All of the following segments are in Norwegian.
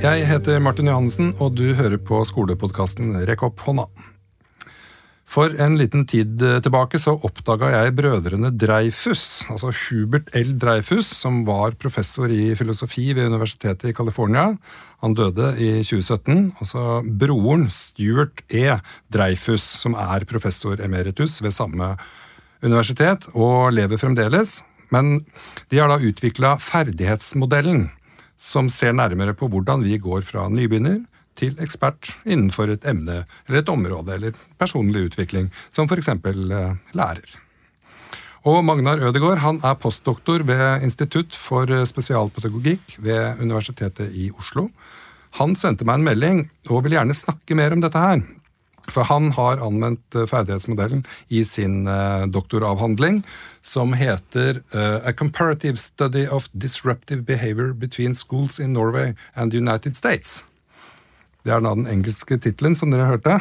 Jeg heter Martin Johannessen, og du hører på skolepodkasten Rekk opp hånda. For en liten tid tilbake så oppdaga jeg brødrene Dreyfus, altså Hubert L. Dreyfus, som var professor i filosofi ved Universitetet i California. Han døde i 2017. Altså broren Stuart E. Dreyfus, som er professor emeritus ved samme universitet, og lever fremdeles. Men de har da utvikla ferdighetsmodellen som ser nærmere på hvordan vi går fra nybegynner til ekspert innenfor et emne eller et område eller personlig utvikling, som f.eks. Eh, lærer. Og Magnar Ødegaard han er postdoktor ved Institutt for spesialpedagogikk ved Universitetet i Oslo. Han sendte meg en melding og vil gjerne snakke mer om dette her. For han har anvendt eh, ferdighetsmodellen i sin eh, doktoravhandling, som heter uh, A Comparative Study of Disruptive Behavior Between Schools in Norway and the United States. Det er da den engelske tittelen, som dere hørte.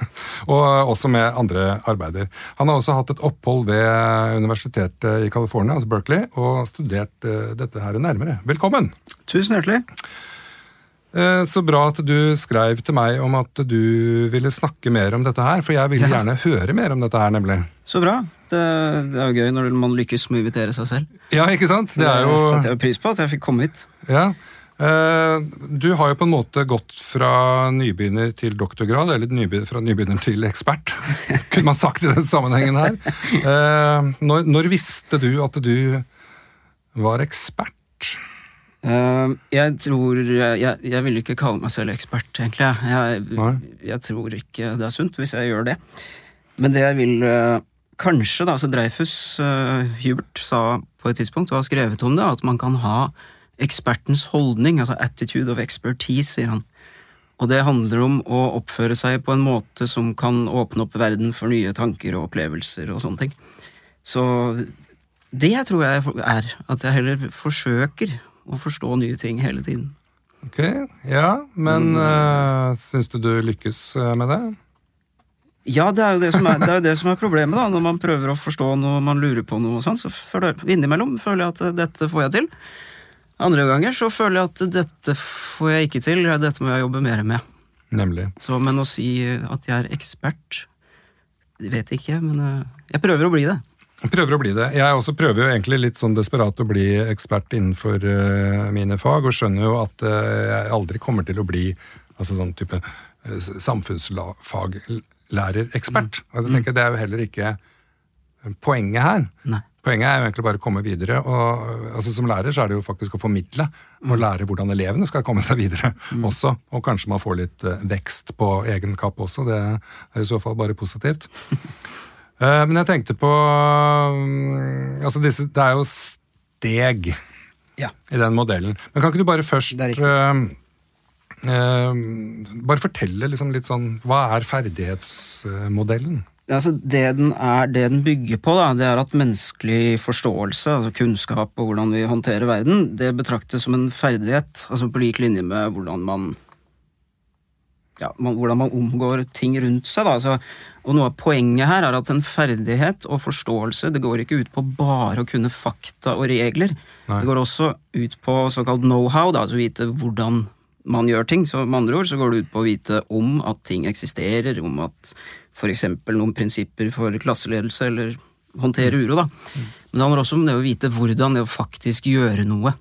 og også med andre arbeider. Han har også hatt et opphold ved universitetet i California, altså Berkeley, og studert dette her nærmere. Velkommen! Tusen hjertelig. Uh, så bra at du skrev til meg om at du ville snakke mer om dette her, for jeg vil gjerne høre mer om dette her, nemlig. Så bra. Det, det, er jo gøy når man lykkes med å invitere seg selv. Ja, ikke sant? Det er jo... Setter jeg pris på at jeg fikk komme hit. Ja, Eh, du har jo på en måte gått fra nybegynner til doktorgrad, eller fra nybegynner til ekspert, kunne man sagt i den sammenhengen her. Eh, når, når visste du at du var ekspert? Uh, jeg tror jeg, jeg, vil ikke kalle meg selv ekspert, egentlig. Jeg, jeg, tror ikke det er sunt hvis jeg gjør det. Men det jeg vil uh, Kanskje, da, altså Dreyfus uh, Hubert sa på et tidspunkt, og har skrevet om det, at man kan ha ekspertens holdning, altså attitude of expertise, sier han. Og det handler om å oppføre seg på en måte som kan åpne opp verden for nye tanker og opplevelser og sånne ting. Så det tror jeg er at jeg heller forsøker å forstå nye ting hele tiden. Ok, ja, men uh, syns du du lykkes eh, med det? Ja, det er, jo det, som er, det er jo det som er problemet, da. Når man prøver å forstå noe, man lurer på noe og sånn, så føler, innimellom føler jeg at dette får jeg til. Andre ganger så føler jeg at dette får jeg ikke til, dette må jeg jobbe mer med. Nemlig. Så, men å si at jeg er ekspert, vet jeg ikke, men eh, jeg prøver å bli det. Prøver å bli det. Jeg også prøver jo egentlig litt sånn desperat å bli ekspert innenfor uh, mine fag, og skjønner jo at uh, jeg aldri kommer til å bli altså sånn type uh, samfunnsfaglærerekspert. Mm. Og jeg tenker, Det er jo heller ikke poenget her. Nei. Poenget er jo egentlig bare å komme videre. og altså Som lærer så er det jo faktisk å formidle og lære hvordan elevene skal komme seg videre mm. også. Og kanskje man får litt vekst på egen kapp også. Det er i så fall bare positivt. uh, men jeg tenkte på um, altså disse, Det er jo steg ja. i den modellen. Men kan ikke du bare først uh, bare fortelle liksom litt sånn Hva er ferdighetsmodellen? Altså det, den er, det den bygger på, da, det er at menneskelig forståelse, altså kunnskap og hvordan vi håndterer verden, det betraktes som en ferdighet. Altså på lik linje med hvordan man ja, man, hvordan man omgår ting rundt seg. Altså, og Noe av poenget her er at en ferdighet og forståelse det går ikke ut på bare å kunne fakta og regler. Nei. Det går også ut på såkalt know-how, altså vite hvordan man gjør ting. Så med andre ord så går det ut på å vite om at ting eksisterer, om at f.eks. noen prinsipper for klasseledelse eller håndtere uro. da. Men det handler også om det å vite hvordan det å faktisk gjøre noe.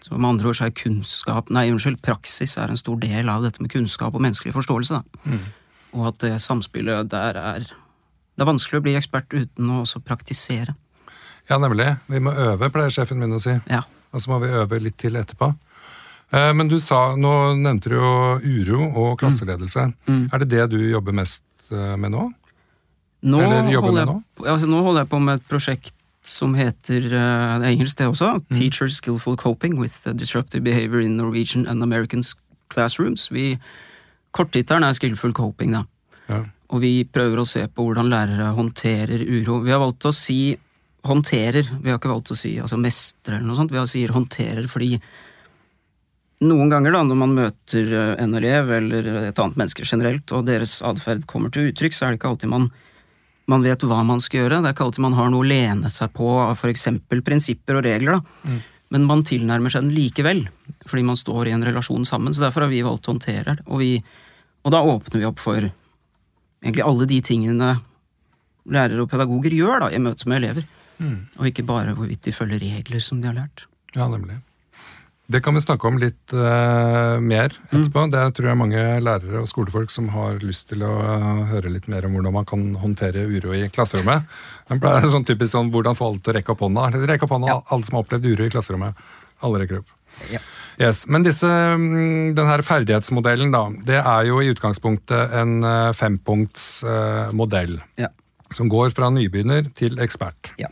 Så Med andre ord så er kunnskap, nei unnskyld, praksis er en stor del av dette med kunnskap og menneskelig forståelse. Mm. Og at det samspillet der er Det er vanskelig å bli ekspert uten å også praktisere. Ja, nemlig. Vi må øve, pleier sjefen min å si. Ja. Og så må vi øve litt til etterpå. Eh, men du sa, nå nevnte du jo uro og klasseledelse. Mm. Mm. Er det det du jobber mest Eh, med nå? Nå holder, jeg, nå? Altså, nå holder jeg på med et prosjekt som heter uh, Det er engelsk, det også. Mm. Teacher Skillful Coping with Disruptive Behavior in Norwegian and American Classrooms. Vi, korttittelen er Skillful Coping, da. Ja. Og vi prøver å se på hvordan lærere håndterer uro. Vi har valgt å si håndterer, vi har ikke valgt å si altså mestre eller noe sånt. Vi har sier håndterer fordi noen ganger da, når man møter eh, en elev eller et annet menneske generelt, og deres atferd kommer til uttrykk, så er det ikke alltid man, man vet hva man skal gjøre. Det er ikke alltid man har noe å lene seg på av f.eks. prinsipper og regler. da. Mm. Men man tilnærmer seg den likevel, fordi man står i en relasjon sammen. Så derfor har vi valgt å håndtere det. Og, vi, og da åpner vi opp for egentlig alle de tingene lærere og pedagoger gjør da, i møte med elever. Og ikke bare hvorvidt de følger regler som de har lært. Ja, nemlig. Det kan vi snakke om litt uh, mer etterpå. Det tror jeg mange lærere og skolefolk som har lyst til å uh, høre litt mer om hvordan man kan håndtere uro i klasserommet. Det er sånn typisk sånn hvordan få alle til å rekke opp hånda. Rekke opp hånda, alle som har opplevd uro i klasserommet. Alle rekker opp. Ja. Yes, Men disse, denne ferdighetsmodellen, da, det er jo i utgangspunktet en uh, fempunktsmodell. Ja. Som går fra nybegynner til ekspert. Ja.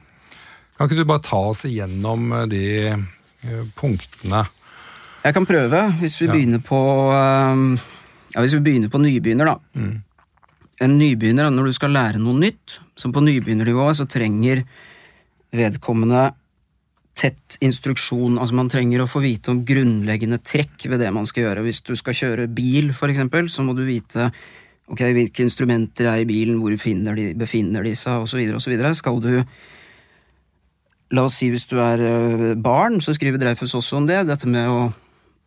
Kan ikke du bare ta oss igjennom eh, de eh, punktene? Jeg kan prøve, hvis vi Ja. begynner på um, Ja, hvis vi begynner på nybegynner, da. Mm. En nybegynner, når du skal lære noe nytt, som på nybegynnernivået, så trenger vedkommende tett instruksjon. Altså man trenger å få vite om grunnleggende trekk ved det man skal gjøre. Hvis du skal kjøre bil, eksempel, så må du vite ok, hvilke instrumenter er i bilen, hvor de, befinner de seg, osv., osv. Skal du La oss si hvis du er øh, barn, så skriver Dreyfus også om det. Dette med å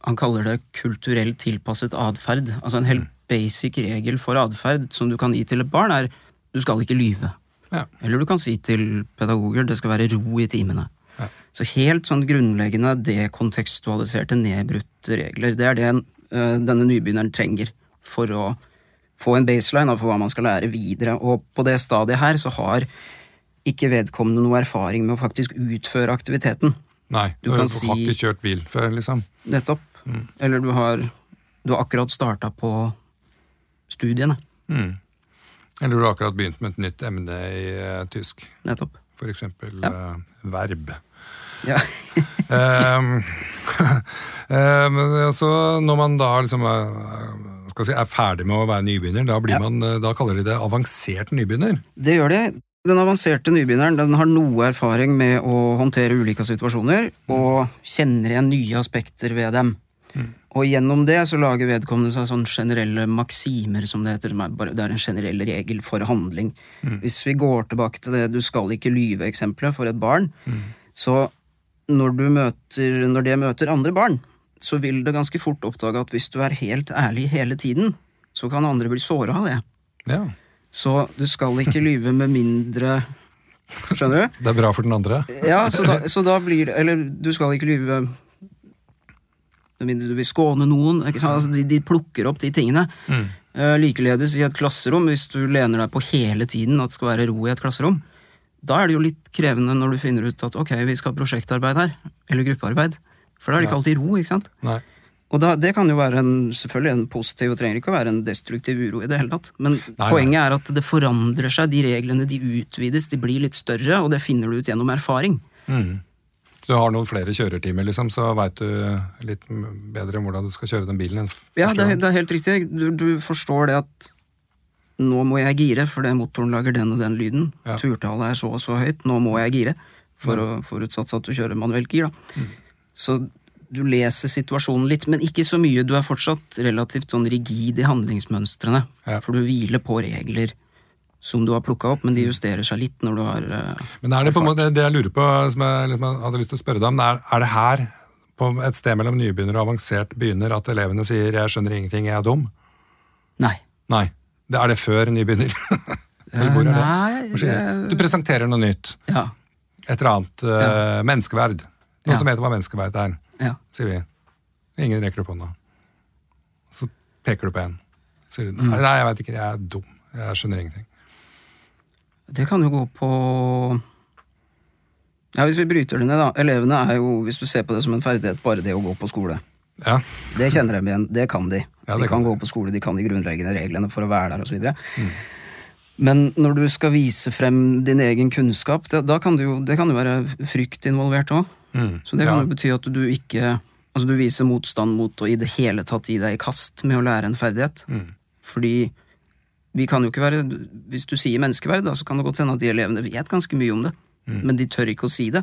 Han kaller det kulturelt tilpasset atferd. Altså en helt basic regel for atferd som du kan gi til et barn, er du skal ikke lyve. Ja. Eller du kan si til pedagoger det skal være ro i timene. Ja. Så helt sånn grunnleggende dekontekstualiserte, nedbrutte regler. Det er det øh, denne nybegynneren trenger for å få en baseline for hva man skal lære videre. Og på det stadiet her så har ikke vedkommende noe erfaring med å faktisk utføre aktiviteten. Nei, Du du, har si- ikke kjørt bil før, liksom. Nettopp. Eller du har, du har akkurat starta på studiene. Mm. Eller du har akkurat begynt med et nytt emne i uh, tysk. Nettopp. For eksempel Ja. uh, verb. Ja. um, um, så når man da liksom eh, skal si, er ferdig med å være nybegynner, da, blir Ja. man, da kaller de det avansert nybegynner. Det gjør de. Den avanserte nybegynneren den har noe erfaring med å håndtere ulike situasjoner, og kjenner igjen nye aspekter ved dem. Og gjennom det så lager vedkommende seg sånne generelle maksimer, som det heter. er Det er en generell regel for handling. Hvis vi går tilbake til det du skal ikke lyve-eksempelet for et barn, så når, du møter, når det møter andre barn, så vil det ganske fort oppdage at hvis du er helt ærlig hele tiden, så kan andre bli såra av det. Ja, Så du skal ikke lyve med mindre Skjønner du? Det er bra for den andre. Ja, så da, så da blir det Eller du skal ikke lyve med mindre du vil skåne noen. Altså, de, de plukker opp de tingene. Eh, likeledes i et klasserom, hvis du lener deg på hele tiden at det skal være ro i et klasserom, da er det jo litt krevende når du finner ut at ok, vi skal ha prosjektarbeid her, eller gruppearbeid. For da er det ikke alltid ro, ikke sant? Nei. Og da, det kan jo være en, selvfølgelig en positiv, og trenger ikke å være en destruktiv uro i det hele tatt. Men nei. poenget er at det forandrer seg, de reglene de utvides, de blir litt større, og det finner du ut gjennom erfaring. Mm. Så du har noen flere kjøretimer, liksom, så veit du litt bedre om hvordan du skal kjøre den bilen Ja, det, er- det er helt riktig. Du, du forstår det at nå må jeg gire, for det motoren lager den og den lyden. Ja. Turtallet er så og så høyt, nå må jeg gire. For å Forutsatt at du kjører manuelt gir, da. Mm. Så du leser situasjonen litt, men ikke så mye. Du er fortsatt relativt sånn rigid i handlingsmønstrene. Ja. For du hviler på regler som du har plukka opp, men de justerer seg litt når du har uh, Men er det på en måte det jeg lurer på, som jeg liksom hadde lyst til å spørre deg om, er, er det her, på et sted mellom nybegynner og avansert begynner, at elevene sier 'jeg skjønner ingenting, jeg er dum'? Nei. Nei. Det er det før nybegynner. Eller er det? Nei, Hvor? Du presenterer noe nytt. Ja. Et eller annet eh, menneskeverd. Noen Ja. som vet hva menneskeverd er, ja. sier vi. Ingen rekker opp hånda. Så peker du på en. Sier Mm. du nei, nei, jeg veit ikke, jeg er dum. Jeg skjønner ingenting. Det kan jo gå på Ja, Hvis vi bryter det ned, da. Elevene er jo, hvis du ser på det som en ferdighet, bare det å gå på skole. Ja. Det kjenner de igjen. Det kan de. Ja, de kan kan gå på skole, de kan de grunnleggende reglene for å være der, osv. Mm. Men når du skal vise frem din egen kunnskap, det, da kan det, jo, det kan jo være frykt involvert òg. Mm. Så det kan ja. jo bety at du ikke Altså du viser motstand mot å i det hele tatt gi deg i kast med å lære en ferdighet. Mm. Fordi vi kan jo ikke være Hvis du sier menneskeverd, da, så kan det godt hende at de elevene vet ganske mye om det, men de tør ikke å si det.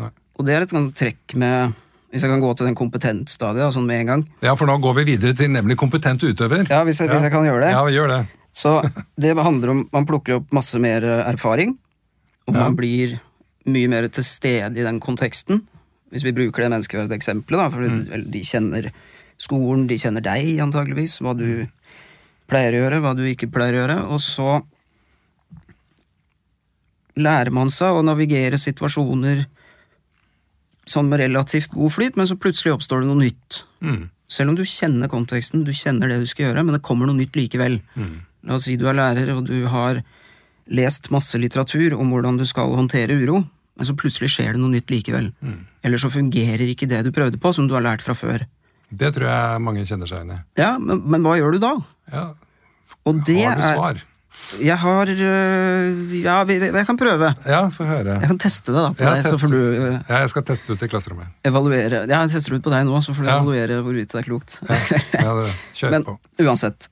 Nei. Og det er et sånt trekk med Hvis jeg kan gå til den kompetentstadiet sånn med en gang. ja, for nå går vi videre til nemlig kompetent utøver. Ja, hvis jeg, hvis jeg kan gjøre det. Ja, vi gjør det. Så det handler om Man plukker opp masse mer eh, erfaring, og Ja. man blir mye mer til stede i den konteksten. Hvis vi bruker det menneskeverdet-eksempelet, da, for mm. de kjenner skolen, de kjenner deg antageligvis, hva du pleier å gjøre, hva du ikke pleier å gjøre, og så lærer man seg å navigere situasjoner sånn med relativt god flyt, men så plutselig oppstår det noe nytt. Mm. Selv om du kjenner konteksten, du kjenner det du skal gjøre, men det kommer noe nytt likevel. Mm. La oss si du er lærer, og du har lest masse litteratur om hvordan du skal håndtere uro, men så plutselig skjer det noe nytt likevel. Mm. Eller så fungerer ikke det du prøvde på, som du har lært fra før. Det tror jeg mange kjenner seg igjen i. Ja, men, men hva gjør du da? Ja. Og det Har du er svar? Jeg har øh, Ja, jeg kan prøve. Ja, få høre. Jeg kan teste det, da, på Ja, deg, så får du øh, Ja, jeg skal teste det ut i klasserommet. evaluere. Ja, jeg tester det ut på deg nå, så får du Ja. evaluere hvorvidt det er klokt. Ja, ja det, kjør Men på. uansett.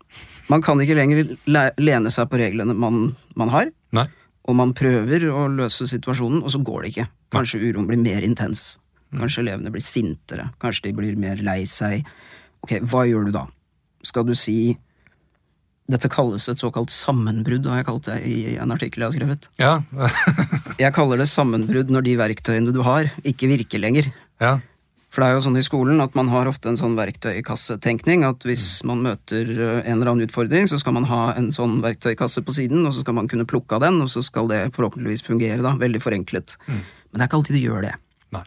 Man kan ikke lenger lene seg på reglene man, man har, Nei. Og man prøver å løse situasjonen, og så går det ikke. Kanskje uroen blir mer intens. Kanskje elevene blir sintere. Kanskje de blir mer lei seg. Ok, hva gjør du da? Skal du si Dette kalles et såkalt sammenbrudd, har jeg kalt det i en artikkel jeg har skrevet. Ja. Jeg kaller det sammenbrudd når de verktøyene du har, ikke virker lenger. ja. For det er jo sånn i skolen at man har ofte en sånn verktøykassetenkning. At hvis man møter eh, en eller annen utfordring, så skal man ha en sånn verktøykasse på siden, og så skal man kunne plukke av den, og så skal det forhåpentligvis fungere, da. Veldig forenklet. Men det er ikke alltid det gjør det. Nei.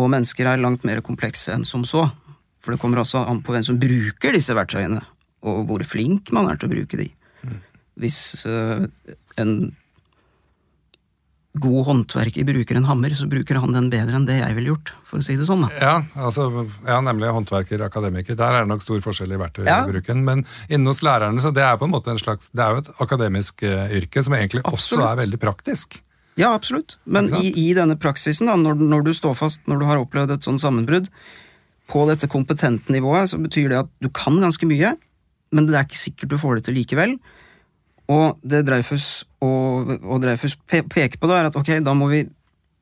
Og mennesker er langt mer komplekse enn som så. For det kommer også an på hvem som bruker disse verktøyene, og hvor flink man er til å bruke de. Hvis uh, en god håndverker bruker en hammer, så bruker han den bedre enn det jeg ville gjort, for å si det sånn. da. Ja, altså, ja, nemlig håndverker, akademiker. Der er det nok stor forskjell i Ja. verktøybruken. Men inne hos lærerne, så det er på en måte en slags Det er jo et akademisk eh, yrke som egentlig også er veldig praktisk. Ja, absolutt. Men i, i denne praksisen, da, når, når du står fast, når du har opplevd et sånt sammenbrudd, på dette kompetente nivået, så betyr det at du kan ganske mye, men det er ikke sikkert du får det til likevel. Og det Dreyfus og, og Dreyfus pe peker på, da, er at ok, da må vi,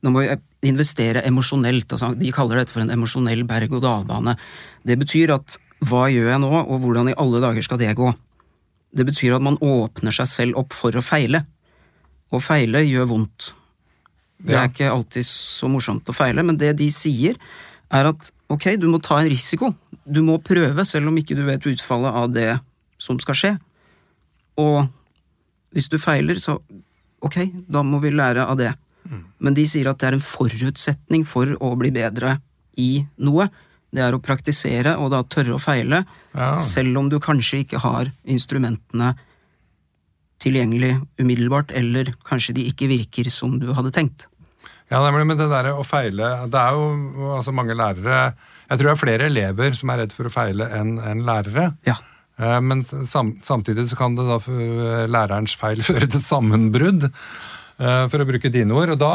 da må vi investere emosjonelt. Altså, de kaller dette for en emosjonell berg-og-dal-bane. Det betyr at hva gjør jeg nå, og hvordan i alle dager skal det gå? Det betyr at man åpner seg selv opp for å feile. Å feile gjør vondt. Det Ja. er ikke alltid så morsomt å feile, men det de sier, er at ok, du må ta en risiko. Du må prøve, selv om ikke du vet utfallet av det som skal skje. Og hvis du feiler, så ok, da må vi lære av det. Men de sier at det er en forutsetning for å bli bedre i noe. Det er å praktisere og da tørre å feile, Ja. selv om du kanskje ikke har instrumentene tilgjengelig umiddelbart, eller kanskje de ikke virker som du hadde tenkt. Ja, nemlig, men det der å feile Det er jo altså mange lærere Jeg tror det er flere elever som er redd for å feile enn en lærere. Ja. Eh, Men samtidig så kan det da lærerens feil føre til sammenbrudd, eh, for å bruke dine ord. Og da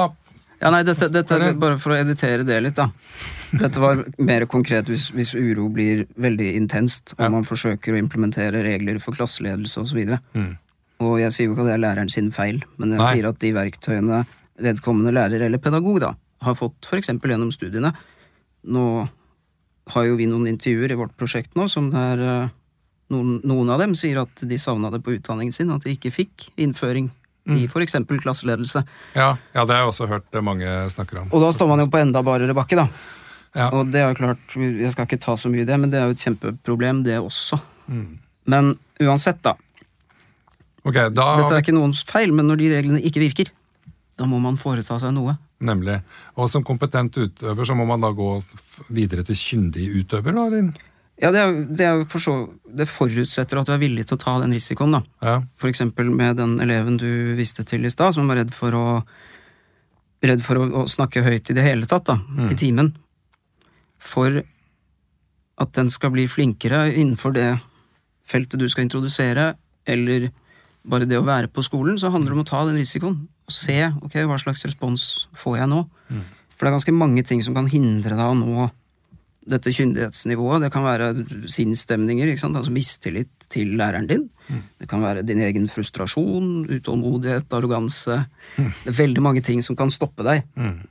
Ja, nei, dette, dette er bare for å editere det litt, da. Dette var mer konkret hvis, hvis uro blir veldig intenst, og Ja. man forsøker å implementere regler for klasseledelse osv. Mm. Og jeg sier jo ikke at det er læreren sin feil, men jeg Nei. sier at de verktøyene vedkommende lærer eller pedagog da, har fått f.eks. gjennom studiene Nå har jo vi noen intervjuer i vårt prosjekt nå som det eh, noen, noen av dem sier at de savna det på utdanningen sin, at de ikke fikk innføring i f.eks. klasseledelse. Ja, ja, det har jeg også hørt mange snakker om. Og da står man jo på enda barere bakke, da. Ja. Og det er jo klart, jeg skal ikke ta så mye i det, men det er jo et kjempeproblem, det også. Mm. Men uansett, da. Okay, da Dette er ikke noens feil, men når de reglene ikke virker, da må man foreta seg noe. Nemlig. Og som kompetent utøver så må man da gå videre til kyndig utøver, da? Eller? Ja, det, er, det, er så, det forutsetter at du er villig til å ta den risikoen, da. Ja. For eksempel med den eleven du viste til i stad, som var redd for å Redd for å, å snakke høyt i det hele tatt, da, i timen. For at den skal bli flinkere innenfor det feltet du skal introdusere, eller bare det å være på skolen, så handler det om å ta den risikoen. Og se ok, hva slags respons får jeg nå. For det er ganske mange ting som kan hindre deg å nå dette kyndighetsnivået. Det kan være sinnsstemninger, altså mistillit til læreren din. Det kan være din egen frustrasjon, utålmodighet, arroganse. Det er veldig mange ting som kan stoppe deg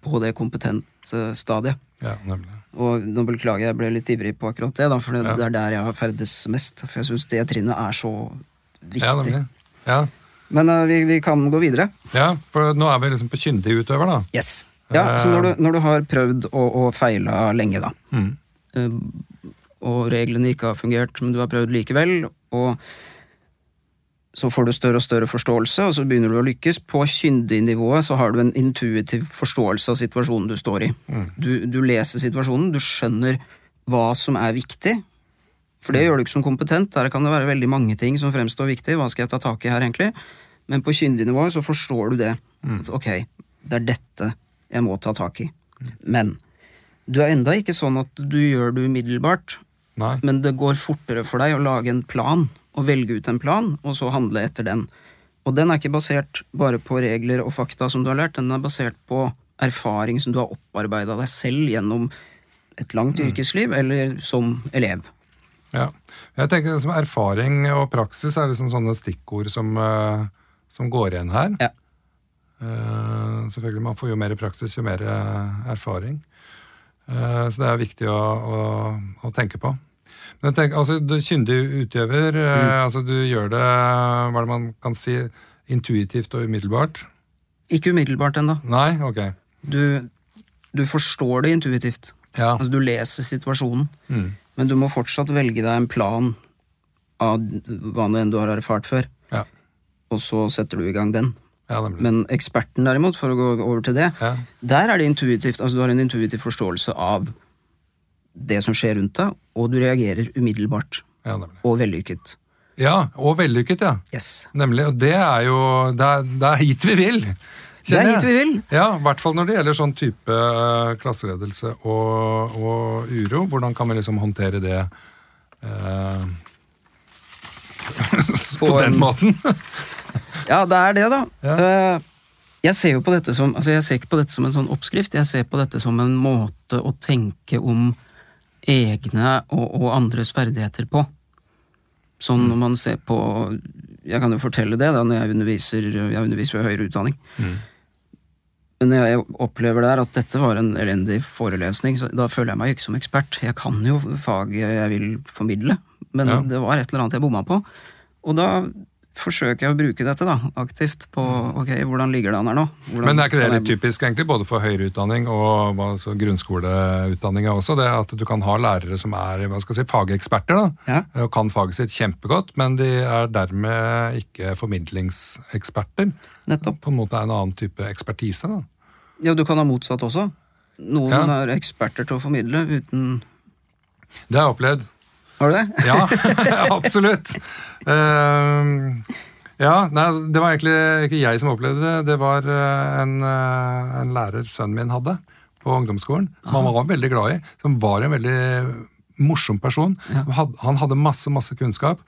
på det kompetente stadiet. ja, nemlig. Og nå beklager jeg, jeg ble litt ivrig på akkurat det, da, for det, Ja. det er der jeg har ferdes mest. For jeg syns det trinnet er så viktig. Ja. Ja. Men uh, vi, vi kan gå videre. ja, for nå er vi liksom på kyndig utøver, da. Yes. Ja, så når du, når du har prøvd og, og feila lenge, da, Mm. eh, og reglene ikke har fungert, men du har prøvd likevel, og så får du større og større forståelse, og så begynner du å lykkes. På kyndig-nivået så har du en intuitiv forståelse av situasjonen du står i. Du, du leser situasjonen, du skjønner hva som er viktig. For det gjør du ikke som kompetent. Der kan det være veldig mange ting som fremstår viktig. Hva skal jeg ta tak i her, egentlig? Men på kyndig nivå så forstår du det. At, ok, det er dette jeg må ta tak i. Men du er enda ikke sånn at du gjør det umiddelbart, Nei. men det går fortere for deg å lage en plan, og velge ut en plan, og så handle etter den. Og den er ikke basert bare på regler og fakta som du har lært, den er basert på erfaring som du har opparbeida deg selv gjennom et langt yrkesliv, eller som elev. Ja. Jeg tenker liksom Erfaring og praksis er liksom sånne stikkord som, eh, som går igjen her. Ja. Eh, selvfølgelig, Man får jo mer praksis, jo mer eh, erfaring. Eh, så det er viktig å, å, å tenke på. Men tenk, altså, du kyndig utøver. mm. altså Du gjør det hva det man kan si, intuitivt og umiddelbart. Ikke umiddelbart ennå. Nei? Ok. Du, du forstår det intuitivt. Ja. Altså, du leser situasjonen, Mm. men du må fortsatt velge deg en plan av hva nå enn du har erfart før, Ja. og så setter du i gang den. Ja. Men eksperten, derimot, for å gå over til det, Ja. der er det intuitivt. Altså, du har en intuitiv forståelse av det som skjer rundt deg, og du reagerer umiddelbart. ja. Og vellykket. Ja, og vellykket, ja. Yes. Nemlig. Og det er jo Det er, det er hit vi vil! Det er hit vi vil. Ja, i hvert fall når det gjelder sånn type eh, klasseledelse og, og uro. Hvordan kan vi liksom håndtere det eh, på På den måten? Ja, det er det, da. Ja. Eh, Jeg ser jo på dette som altså jeg ser ikke på dette som en sånn oppskrift, jeg ser på dette som en måte å tenke om egne og, og andres ferdigheter på. Sånn Mm. når man ser på Jeg kan jo fortelle det da når jeg underviser Jeg underviser ved høyere utdanning. Mm. Men jeg opplever der at dette var en elendig forelesning, så da føler jeg meg ikke som ekspert. Jeg kan jo faget jeg vil formidle, men Ja. det var et eller annet jeg bomma på. Og da forsøker jeg å bruke dette da, aktivt på ok, hvordan ligger det an her nå? Hvordan Men er ikke det litt typisk egentlig, både for høyere utdanning og altså grunnskoleutdanninga også? Det at du kan ha lærere som er hva skal jeg si, fageksperter da, Ja. og kan faget sitt kjempegodt, men de er dermed ikke formidlingseksperter. Nettopp. På en måte er en annen type ekspertise. da. Ja, du kan ha motsatt også. Noen Ja. er eksperter til å formidle uten Det har jeg opplevd. Har du det? Ja, absolutt. Uh, ja, nei, det var egentlig ikke jeg som opplevde det. Det var eh, en, eh, en lærer sønnen min hadde på ungdomsskolen. Aha. han var veldig glad i. Som var en veldig morsom person. Ja. Han hadde- masse masse kunnskap,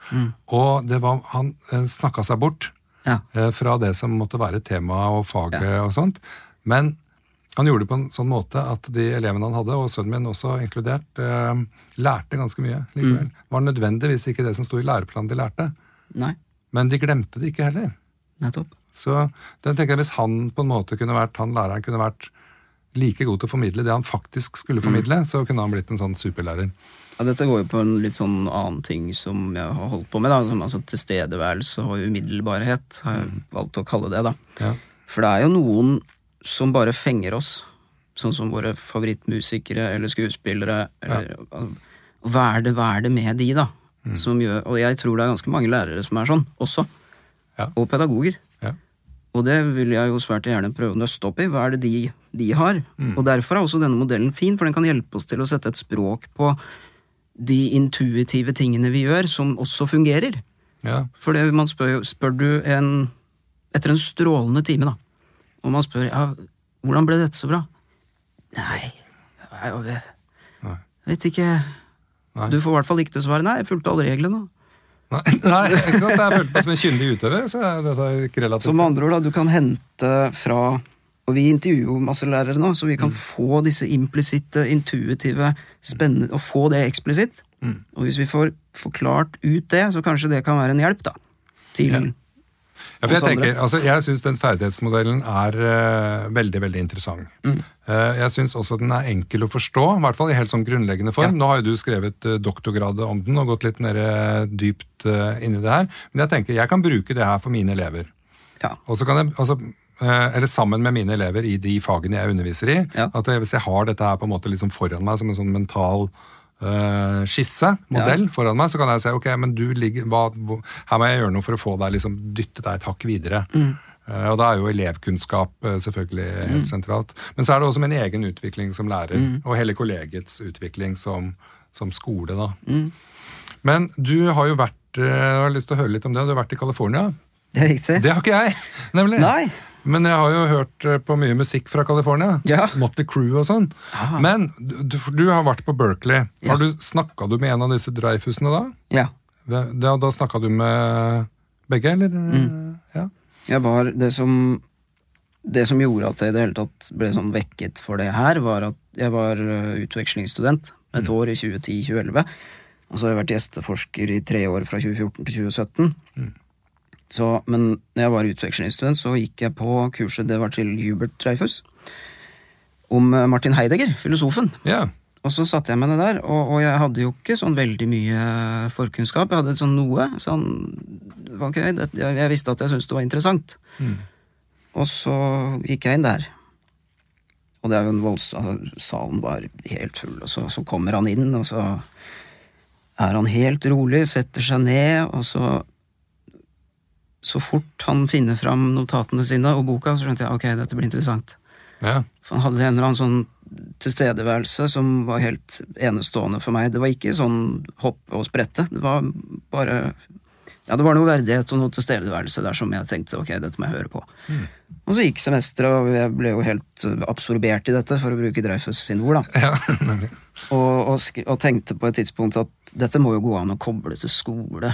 og det var, han snakka seg bort Ja. eh, fra det som måtte være temaet og faget og sånt. Men han gjorde det på en sånn måte at de elevene han hadde, og sønnen min også inkludert, eh, lærte ganske mye likevel. Det var nødvendigvis ikke det som sto i læreplanen de lærte, Nei, men de glemte det ikke heller. nettopp. Så den tenker jeg hvis han på en måte kunne vært, han læreren kunne vært like god til å formidle det han faktisk skulle formidle, så kunne han blitt en sånn superlærer. Ja, dette går jo på en litt sånn annen ting som jeg har holdt på med, da, som altså tilstedeværelse og umiddelbarhet, har jeg valgt å kalle det, da. Ja. For det er jo noen som bare fenger oss, sånn som våre favorittmusikere eller skuespillere. Eller, Hva er det, hva er det med de, da? Som gjør, og jeg tror det er ganske mange lærere som er sånn, også. Ja. Og pedagoger. Ja. Og det vil jeg jo svært gjerne prøve å nøste opp i. Hva er det de, de har? Og derfor er også denne modellen fin, for den kan hjelpe oss til å sette et språk på de intuitive tingene vi gjør, som også fungerer. Ja. For det, man spør, spør du en Etter en strålende time, da, og man spør ja, hvordan ble dette så bra? Nei, jeg, vet, Nei. vet ikke. Nei. Du får i hvert fall ikke til å svare nei, jeg fulgte alle reglene. Nei, nei, ikke sant? Jeg følte meg som en kyndig utøver, så er dette ikke relativt. Så med andre ord, da, du kan hente fra Og vi intervjuer jo masse lærere nå, så vi kan få disse implisitte, intuitive, spennende Og få det eksplisitt. Og hvis vi får forklart ut det, så kanskje det kan være en hjelp, da. Til Ja. Ja, for jeg tenker, altså jeg syns den ferdighetsmodellen er uh, veldig veldig interessant. Mm. Uh, jeg syns også den er enkel å forstå, i hvert fall i helt sånn grunnleggende form. Nå har jo du skrevet uh, doktorgradet om den og gått litt mer dypt uh, inn i det her. Men jeg tenker jeg kan bruke det her for mine elever. Ja. Og så kan jeg, altså, eller sammen med mine elever i de fagene jeg underviser i, Ja. at hvis jeg har dette her på en måte liksom foran meg som en sånn mental eh, skisse, modell, foran meg, så kan jeg si ok, men du ligger, hva, her må jeg gjøre noe for å få deg liksom dytte deg et hakk videre. Eh, og da er jo elevkunnskap uh, selvfølgelig helt sentralt. Men så er det også min egen utvikling som lærer, og hele kollegets utvikling som, som skole, da. Men du har jo vært Jeg har lyst til å høre litt om det. Du har vært i California. Det er riktig. Det har ikke jeg, nemlig. Nei. Men jeg har jo hørt eh, på mye musikk fra California. Ja. Motley Crew og sånn. Ah. Men du, du har vært på Berkeley. Ja. Har du, Snakka du med en av disse Dreyfusene da? Ja. Da, da, da snakka du med begge, eller? Mm. Ja. Jeg var det som Det som gjorde at jeg i det hele tatt ble sånn vekket for det her, var at jeg var uh, utvekslingsstudent et år i 2010-2011. Og så har jeg vært gjesteforsker i tre år fra 2014 til 2017. Så, men når jeg var utvekslingsstudent, så gikk jeg på kurset det var til Hubert Dreyfus. Om uh, Martin Heidegger, filosofen. ja. Og så satte jeg meg ned der, og, og jeg hadde jo ikke sånn veldig mye forkunnskap. Jeg hadde sånn noe. Sånn, ok, det, jeg, jeg visste at jeg syntes det var interessant. Og så gikk jeg inn der. Og det er jo en volds... Salen var helt full, og så, så kommer han inn, og så er han helt rolig, setter seg ned, og så Så fort han finner fram notatene sine og boka, så skjønte jeg ok, dette blir interessant. ja. For han hadde en eller annen sånn tilstedeværelse som var helt enestående for meg. Det var ikke sånn hoppe og sprette. Det var bare Ja, det var noe verdighet og noe tilstedeværelse der som jeg tenkte ok, dette må jeg høre på. Og så gikk semesteret, og jeg ble jo helt absorbert i dette, for å bruke Dreyfus sine ord, da. ja. Og, og, og tenkte på et tidspunkt at dette må jo gå an å koble til skole.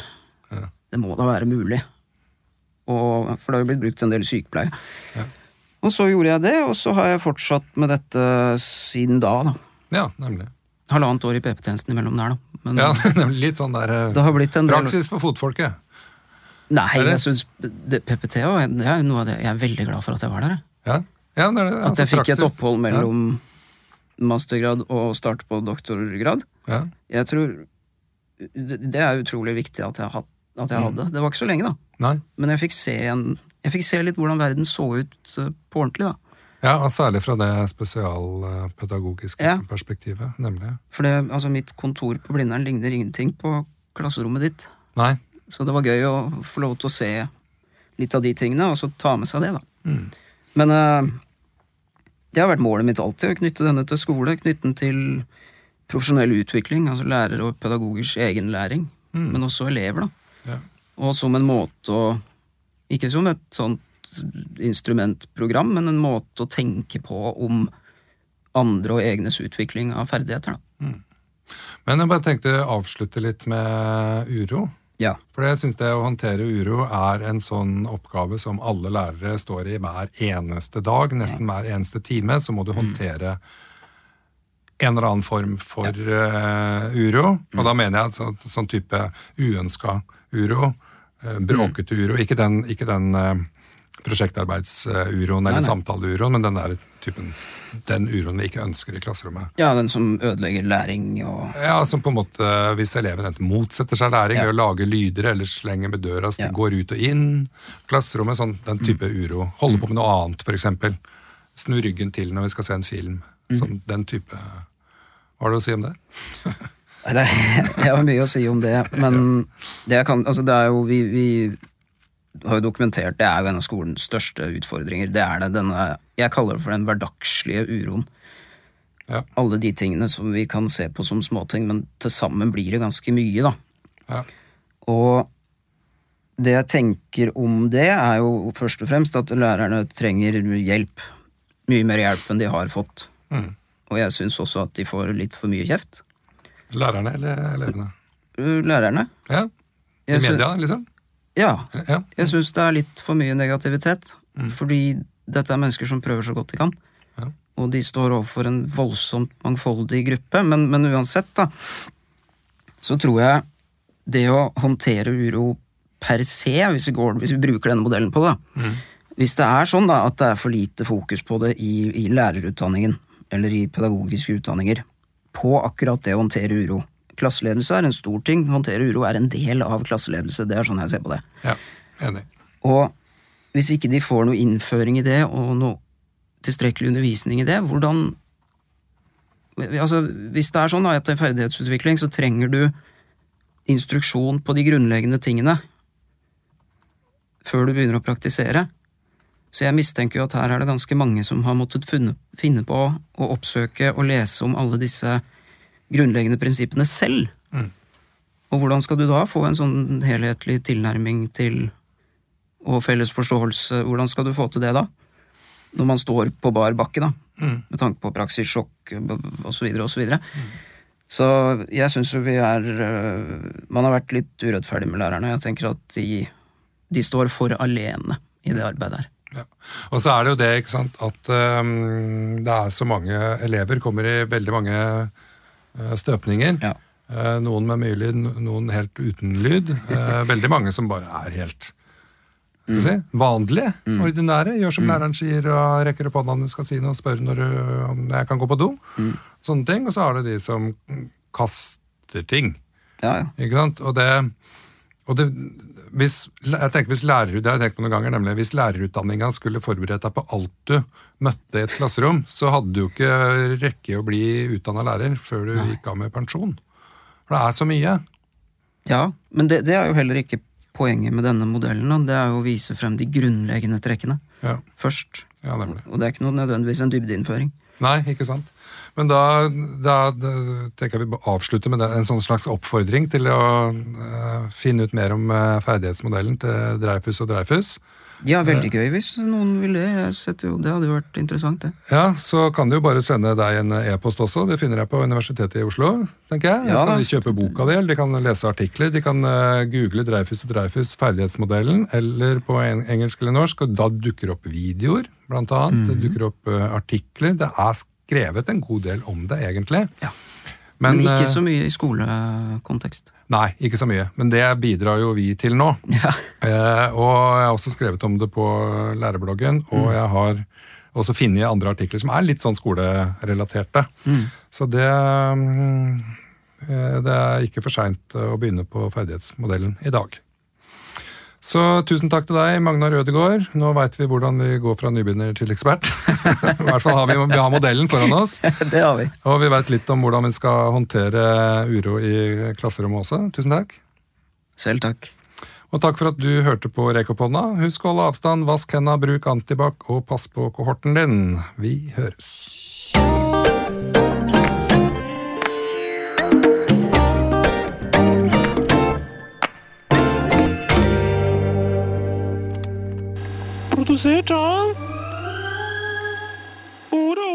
Ja. Det må da være mulig. Og, for det har jo blitt brukt en del sykepleie. Ja. Og så gjorde jeg det, og så har jeg fortsatt med dette siden da. da. Ja, nemlig. Halvannet år i PP-tjenesten imellom der, da. Men Ja, nemlig Litt sånn der eh, har en del Praksis for fotfolket. Nei, jeg syns PPT også, det er noe av det Jeg er veldig glad for at jeg var der. Ja, ja det er det. At altså jeg fikk et opphold mellom mastergrad og start på doktorgrad. Ja, Jeg tror Det er utrolig viktig at jeg, had- at jeg hadde. Det var ikke så lenge, da. Nei. Men jeg fikk se, en, jeg fikk se litt hvordan verden så ut eh, på ordentlig, da. Ja, og Særlig fra det spesialpedagogiske Ja. perspektivet. nemlig. For det, altså, mitt kontor på Blindern ligner ingenting på klasserommet ditt. Nei. Så det var gøy å få lov til å se litt av de tingene, og så ta med seg det, da. Men uh, det har vært målet mitt alltid, å knytte denne til skole, knytte den til profesjonell utvikling, altså lærer og pedagogers egen læring, men også elever, da. Ja. Og som en måte å Ikke som et sånt instrumentprogram, men en måte å tenke på om andre og egnes utvikling av ferdigheter, da. Men jeg bare tenkte å avslutte litt med uro. Ja. For jeg syns det å håndtere uro er en sånn oppgave som alle lærere står i hver eneste dag, nesten hver eneste time. Så må du håndtere en eller annen form for eh, uro. Og da mener jeg så, sånn type uønska uro, uh, bråkete uro. Ikke den, ikke den eh, prosjektarbeids-uroen eller samtaleuroen, men den der typen den uroen vi ikke ønsker i klasserommet. ja, den som ødelegger læring og Ja, som på en måte, Hvis eleven enten motsetter seg læring Ja. ved å lage lyder eller slenger med døra, så de Ja. går ut og inn. Klasserommet, sånn, den type uro. Holde på med noe annet, f.eks. Snu ryggen til når vi skal se en film. Sånn, den type Hva har du å si om det? Det er, Jeg har mye å si om det, men det, kan, altså det er jo vi, vi har jo dokumentert, det er jo en av skolens største utfordringer. Det er det denne Jeg kaller det for den hverdagslige uroen. Ja. Alle de tingene som vi kan se på som småting, men til sammen blir det ganske mye, da. Ja. Og det jeg tenker om det, er jo først og fremst at lærerne trenger hjelp. Mye mer hjelp enn de har fått. Mm. Og jeg syns også at de får litt for mye kjeft. Lærerne eller elevene? Uh, Lærerne. Ja, I Jeg media, liksom? Ja. Ja. Jeg syns det er litt for mye negativitet. Fordi dette er mennesker som prøver så godt de kan. Ja. Og de står overfor en voldsomt mangfoldig gruppe. Men, men uansett, da, så tror jeg det å håndtere uro per se, hvis vi, går, hvis vi bruker denne modellen på det mm. Hvis det er sånn da, at det er for lite fokus på det i, i lærerutdanningen, eller i pedagogiske utdanninger, på akkurat det å håndtere uro Klasseledelse er en stor ting, håndtere uro er en del av klasseledelse. Det er sånn jeg ser på det. ja. Enig. Og hvis ikke de får noe innføring i det, og noe tilstrekkelig undervisning i det, hvordan altså, Hvis det er sånn at det er ferdighetsutvikling, så trenger du instruksjon på de grunnleggende tingene før du begynner å praktisere. Så jeg mistenker jo at her er det ganske mange som har måttet finne på å oppsøke og lese om alle disse grunnleggende prinsippene selv. Mm. Og hvordan skal du da få en sånn helhetlig tilnærming til og felles forståelse? Hvordan skal du få til det da? Når man står på bar bakke, da. Mm. Med tanke på praksissjokk osv. osv. Så, mm. så jeg syns jo vi er øh, Man har vært litt urettferdig med lærerne. Jeg tenker at de, de står for alene i det arbeidet her. Ja. Og så er det jo det ikke sant, at um, det er så mange elever, kommer i veldig mange uh, støpninger. Ja. Uh, noen med mye lyd, noen helt uten lyd. Uh, veldig mange som bare er helt mm. si, vanlige, mm. ordinære. Gjør som mm. læreren sier, og rekker opp hånda når du skal si noe, spør når om jeg kan gå på do. Mm. Sånne ting. Og så er det de som kaster ting. Ja, ja. Ikke sant? Og det, og det hvis, jeg tenker hvis, lærer, det har jeg tenkt på noen ganger, nemlig, hvis lærerutdanninga skulle forberedt deg på alt du møtte i et klasserom, så hadde du jo ikke rekke å bli utdanna lærer før du Nei. gikk av med pensjon. For det er så mye. Ja, men det, det, er jo heller ikke poenget med denne modellen. Da. Det er jo å vise frem de grunnleggende trekkene ja. først. Ja, nemlig. Og det er ikke noe nødvendigvis en dybdeinnføring. Nei, ikke sant. Men da, da, da tenker jeg vi avslutter med en sånn slags oppfordring til å uh, finne ut mer om uh, ferdighetsmodellen til Dreyfus og Dreyfus. Ja, veldig gøy hvis noen vil det. Jo, det hadde jo vært interessant, det. Ja, Så kan de jo bare sende deg en e-post også. Det finner jeg på Universitetet i Oslo. tenker jeg. Ja, kan de kjøpe boka di, eller de kan lese artikler. De kan uh, google Dreyfus og Dreyfus ferdighetsmodellen, eller på engelsk eller norsk, og da dukker opp videoer, blant annet. Mhm. Det dukker opp uh, artikler. Det er skrevet en god del om det, egentlig. Ja. Men, Men ikke eh, så mye i skolekontekst. Nei, ikke så mye. Men det bidrar jo vi til nå. Ja. Eh, og jeg har også skrevet om det på lærebloggen, og jeg har også funnet andre artikler som er litt sånn skolerelaterte. Mm. Så det mm, eh, Det er ikke for seint å begynne på ferdighetsmodellen i dag. Så tusen takk til deg, Magnar Ødegaard. Nå veit vi hvordan vi går fra nybegynner til ekspert. I hvert fall har vi, vi har modellen foran oss. det har vi. Og vi veit litt om hvordan vi skal håndtere uro i klasserommet også. Tusen takk. Selv takk. Og takk for at du hørte på Rekopodna. Husk å holde avstand, vask henda, bruk antibac og pass på kohorten din. Vi høres. Produsert av Ora